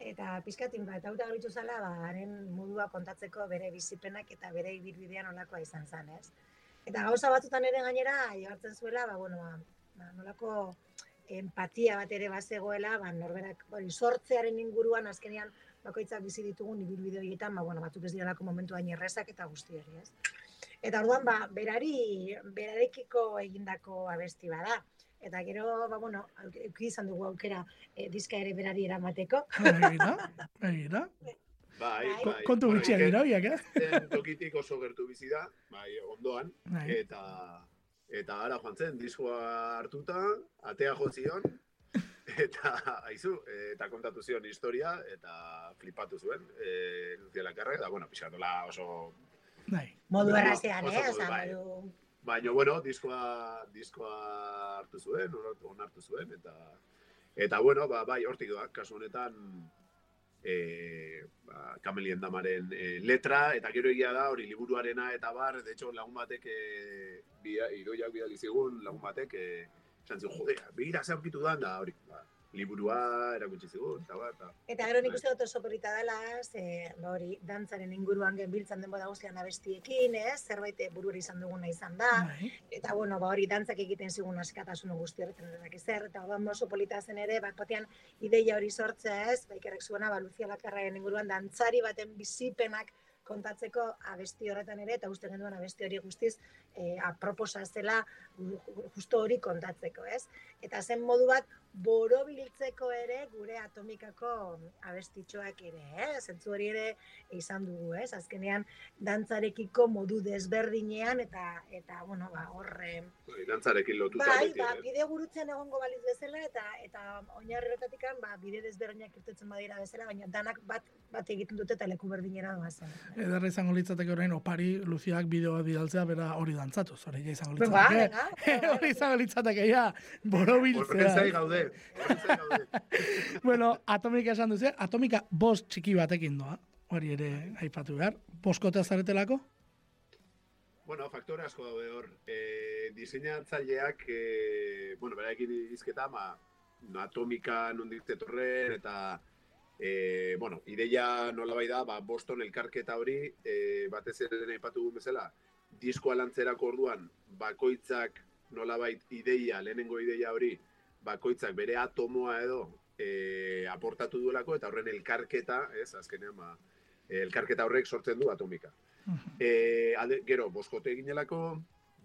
Eta pizkatin bat, hauta garitu zala, ba, haren modua kontatzeko bere bizipenak eta bere ibilbidea nolakoa izan zen, ez? Eta gauza batzutan ere gainera, jartzen zuela, ba, bueno, ba, ba, nolako empatia bat ere bazegoela, ba, norberak, hori, sortzearen inguruan azkenean bakoitzak bizi ditugun ibilbide horietan, ba, bueno, batzuk ez direlako momentu hain errezak eta guzti hori, ez? Eta orduan, ba, berari, berarekiko egindako abesti bada. Eta gero, ba, bueno, eduki izan dugu aukera e, diska ere berari eramateko. Begira. Bai, Bai. Bai. Kontu Iker dira, horiek, eh? tokitik oso gertu bizi da, bai, ondoan, Bai. eta eta ara joan zen, diskoa hartuta, atea jo zion, eta aizu, eta kontatu zion historia, eta flipatu zuen, e, Lucia Lakarra, eta bueno, pixatola oso Bai. Modu errazean, eh? modu, Osa, bai. modu... Baina, bueno, diskoa, diskoa hartu zuen, onartu, onartu zuen, eta, eta bueno, ba, bai, hortik doa, kasu honetan, e, ba, Kamelien damaren e, letra, eta gero egia da, hori liburuarena eta bar, de hecho, lagun batek, e, bia, idoiak bidali zigun, lagun batek, e, zigun, jode, begira ze aurkitu da, da, hori, ba, liburua erakutsi zigun, eta bar, eta, gero nik uste dut oso polita dela, ze, ba hori, dantzaren inguruan genbiltzan denbora guztian abestiekin, ez? Zerbait buruari izan duguna izan da. Bai. Eta bueno, ba hori dantzak egiten zigun askatasun guzti horretan edak zer, eta orduan oso polita zen ere, bat batean ideia hori sortzea ez, ba ikerrek zuena, ba Lucia Lakarraen inguruan dantzari baten bizipenak kontatzeko abesti horretan ere, eta uste genuen abesti hori guztiz e, aproposa zela ju- ju- justo hori kontatzeko, ez? Eta zen modu bat borobiltzeko ere gure atomikako abestitxoak ere, eh? Zentzu hori ere izan dugu, ez? Azkenean dantzarekiko modu desberdinean eta eta bueno, ba horre bai, dantzarekin lotuta. bai, beti, ba, eh? bide gurutzen egongo baliz bezala eta eta oinarri horretatik ba bide desberdinak irtetzen badira bezala, baina danak bat bat egiten dute eta leku berdinera doazen. Ederra izango litzateke orain opari Luziak bideoa bidaltzea bera hori dantzatuz, hori ja izango Venga, litzateke. venga. hori izango litzateke ja, borobiltzea. zai gaude, horren zai gaude. bueno, atomika esan duzu, atomika bost txiki batekin doa, hori ere aipatu behar. Boskotea zaretelako? Bueno, faktore asko daude hor. E, diseinatzaileak, e, bueno, beraekin izketa, ma, no, atomika nondik zetorren, eta, e, bueno, ideia nola bai da, ba, Boston elkarketa hori, e, batez ere aipatu dugun bezala, diskoa lantzerako orduan, bakoitzak nolabait ideia, lehenengo ideia hori, bakoitzak bere atomoa edo e, aportatu duelako, eta horren elkarketa, ez, azkenean, ba, elkarketa horrek sortzen du atomika. E, alde, gero, boskote eginelako,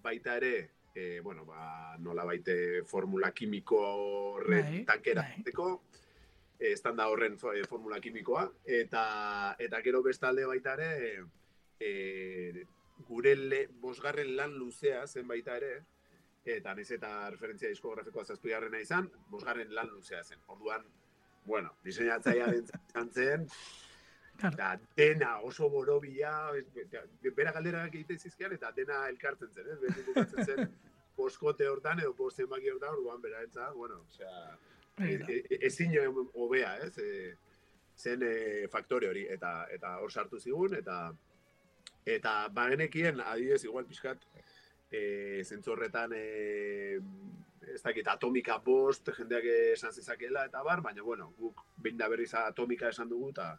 baita ere, e, bueno, ba, nola baite formula kimiko horren Bai, tankera bai. e, estanda horren e, formula kimikoa, eta, eta gero bestalde baita ere, e, gure le, bosgarren lan luzea zen baita ere, eta naiz eta referentzia diskografikoa zazpigarrena izan, bosgarren lan luzea zen. Orduan, bueno, diseinatzailearen izan zen. Eta dena oso borobila, ez- eta bera galderak egiten zizkian, eta dena elkartzen zen, ez? Beti bukatzen zen, boskote hortan edo bost zenbaki hortan, orduan bera etza, bueno, osea, Begira. e- e- ezin hobea, ez? E, zen e, faktore hori, eta eta hor sartu zigun, eta eta bagenekien, adibidez, igual pixkat, e, zentzu horretan, e, ez dakit, atomika bost, jendeak esan zezakela, eta bar, baina, bueno, guk behin da berriz atomika esan dugu, eta,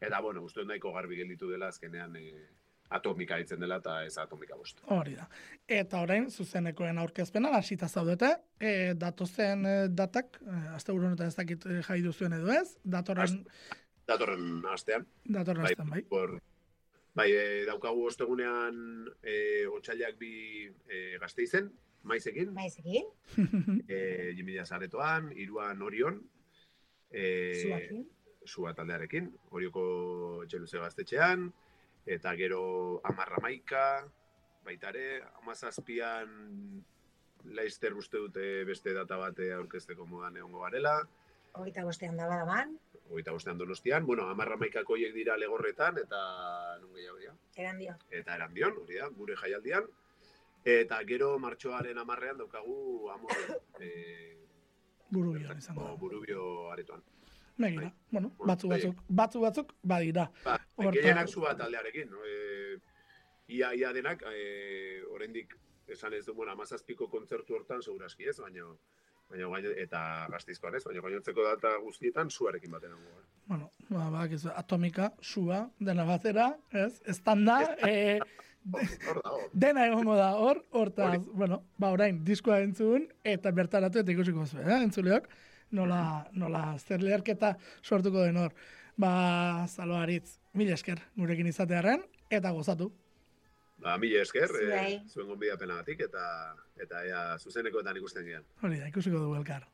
eta bueno, uste nahiko garbi gelditu dela, azkenean, e, atomika ditzen dela, eta ez atomika bost. Hori da. Eta orain, zuzenekoen aurkezpena, hasita zaudete, e, datozen datak, e, azte honetan ez dakit jai duzuen edo ez, datorren, Datorren astean, datorren bai, astean, bai. Por, bai, e, daukagu ostegunean e, otxailak bi e, gazteizen, maizekin, Maizekin, e, jimila zaretoan, iruan orion, e, zuakin. sua taldearekin, orioko etxeluze gaztetxean, eta gero amarra maika, baita ere, amazazpian Leicester uste dute beste data bate aurkezteko modan egongo garela, Hogeita bostean da badaban. Hogeita bostean donostian, bueno, amarra maikako hiek dira legorretan, eta non gehiago dira, Eran dio. eta erandion, hori da, gure jaialdian. Eta gero martxoaren amarrean daukagu amore, e, Buru bilan izango da. burubio aretoan. Begira, bueno, Bueno, batzu bai. batzuk, batzu batzuk badira. Ba, gehienak zu bat taldearekin, no? E, ia, ia denak, e, oraindik esan ez du, bueno, amazazpiko kontzertu hortan seguraski ez, baina baina gaino, eta gaztizkoan ez, baina gainontzeko data guztietan zuarekin baten hango. Eh? Bueno, ba, ba, ez, atomika, sua, dena batera, ez, estanda, e, dago. dena egongo da hor, hortaz, bueno, ba, orain, diskoa entzun, eta bertaratu eta ikusiko zuen, eh, entzuleok, nola, nola zer leherketa sortuko den hor. Ba, zaloaritz, mila esker gurekin izatearen, eta gozatu. Ba, mila esker, Zuei. e, zuen gonbidapenagatik eta eta ea zuzenekoetan ikusten gean. Hori da, ikusiko dugu elkar.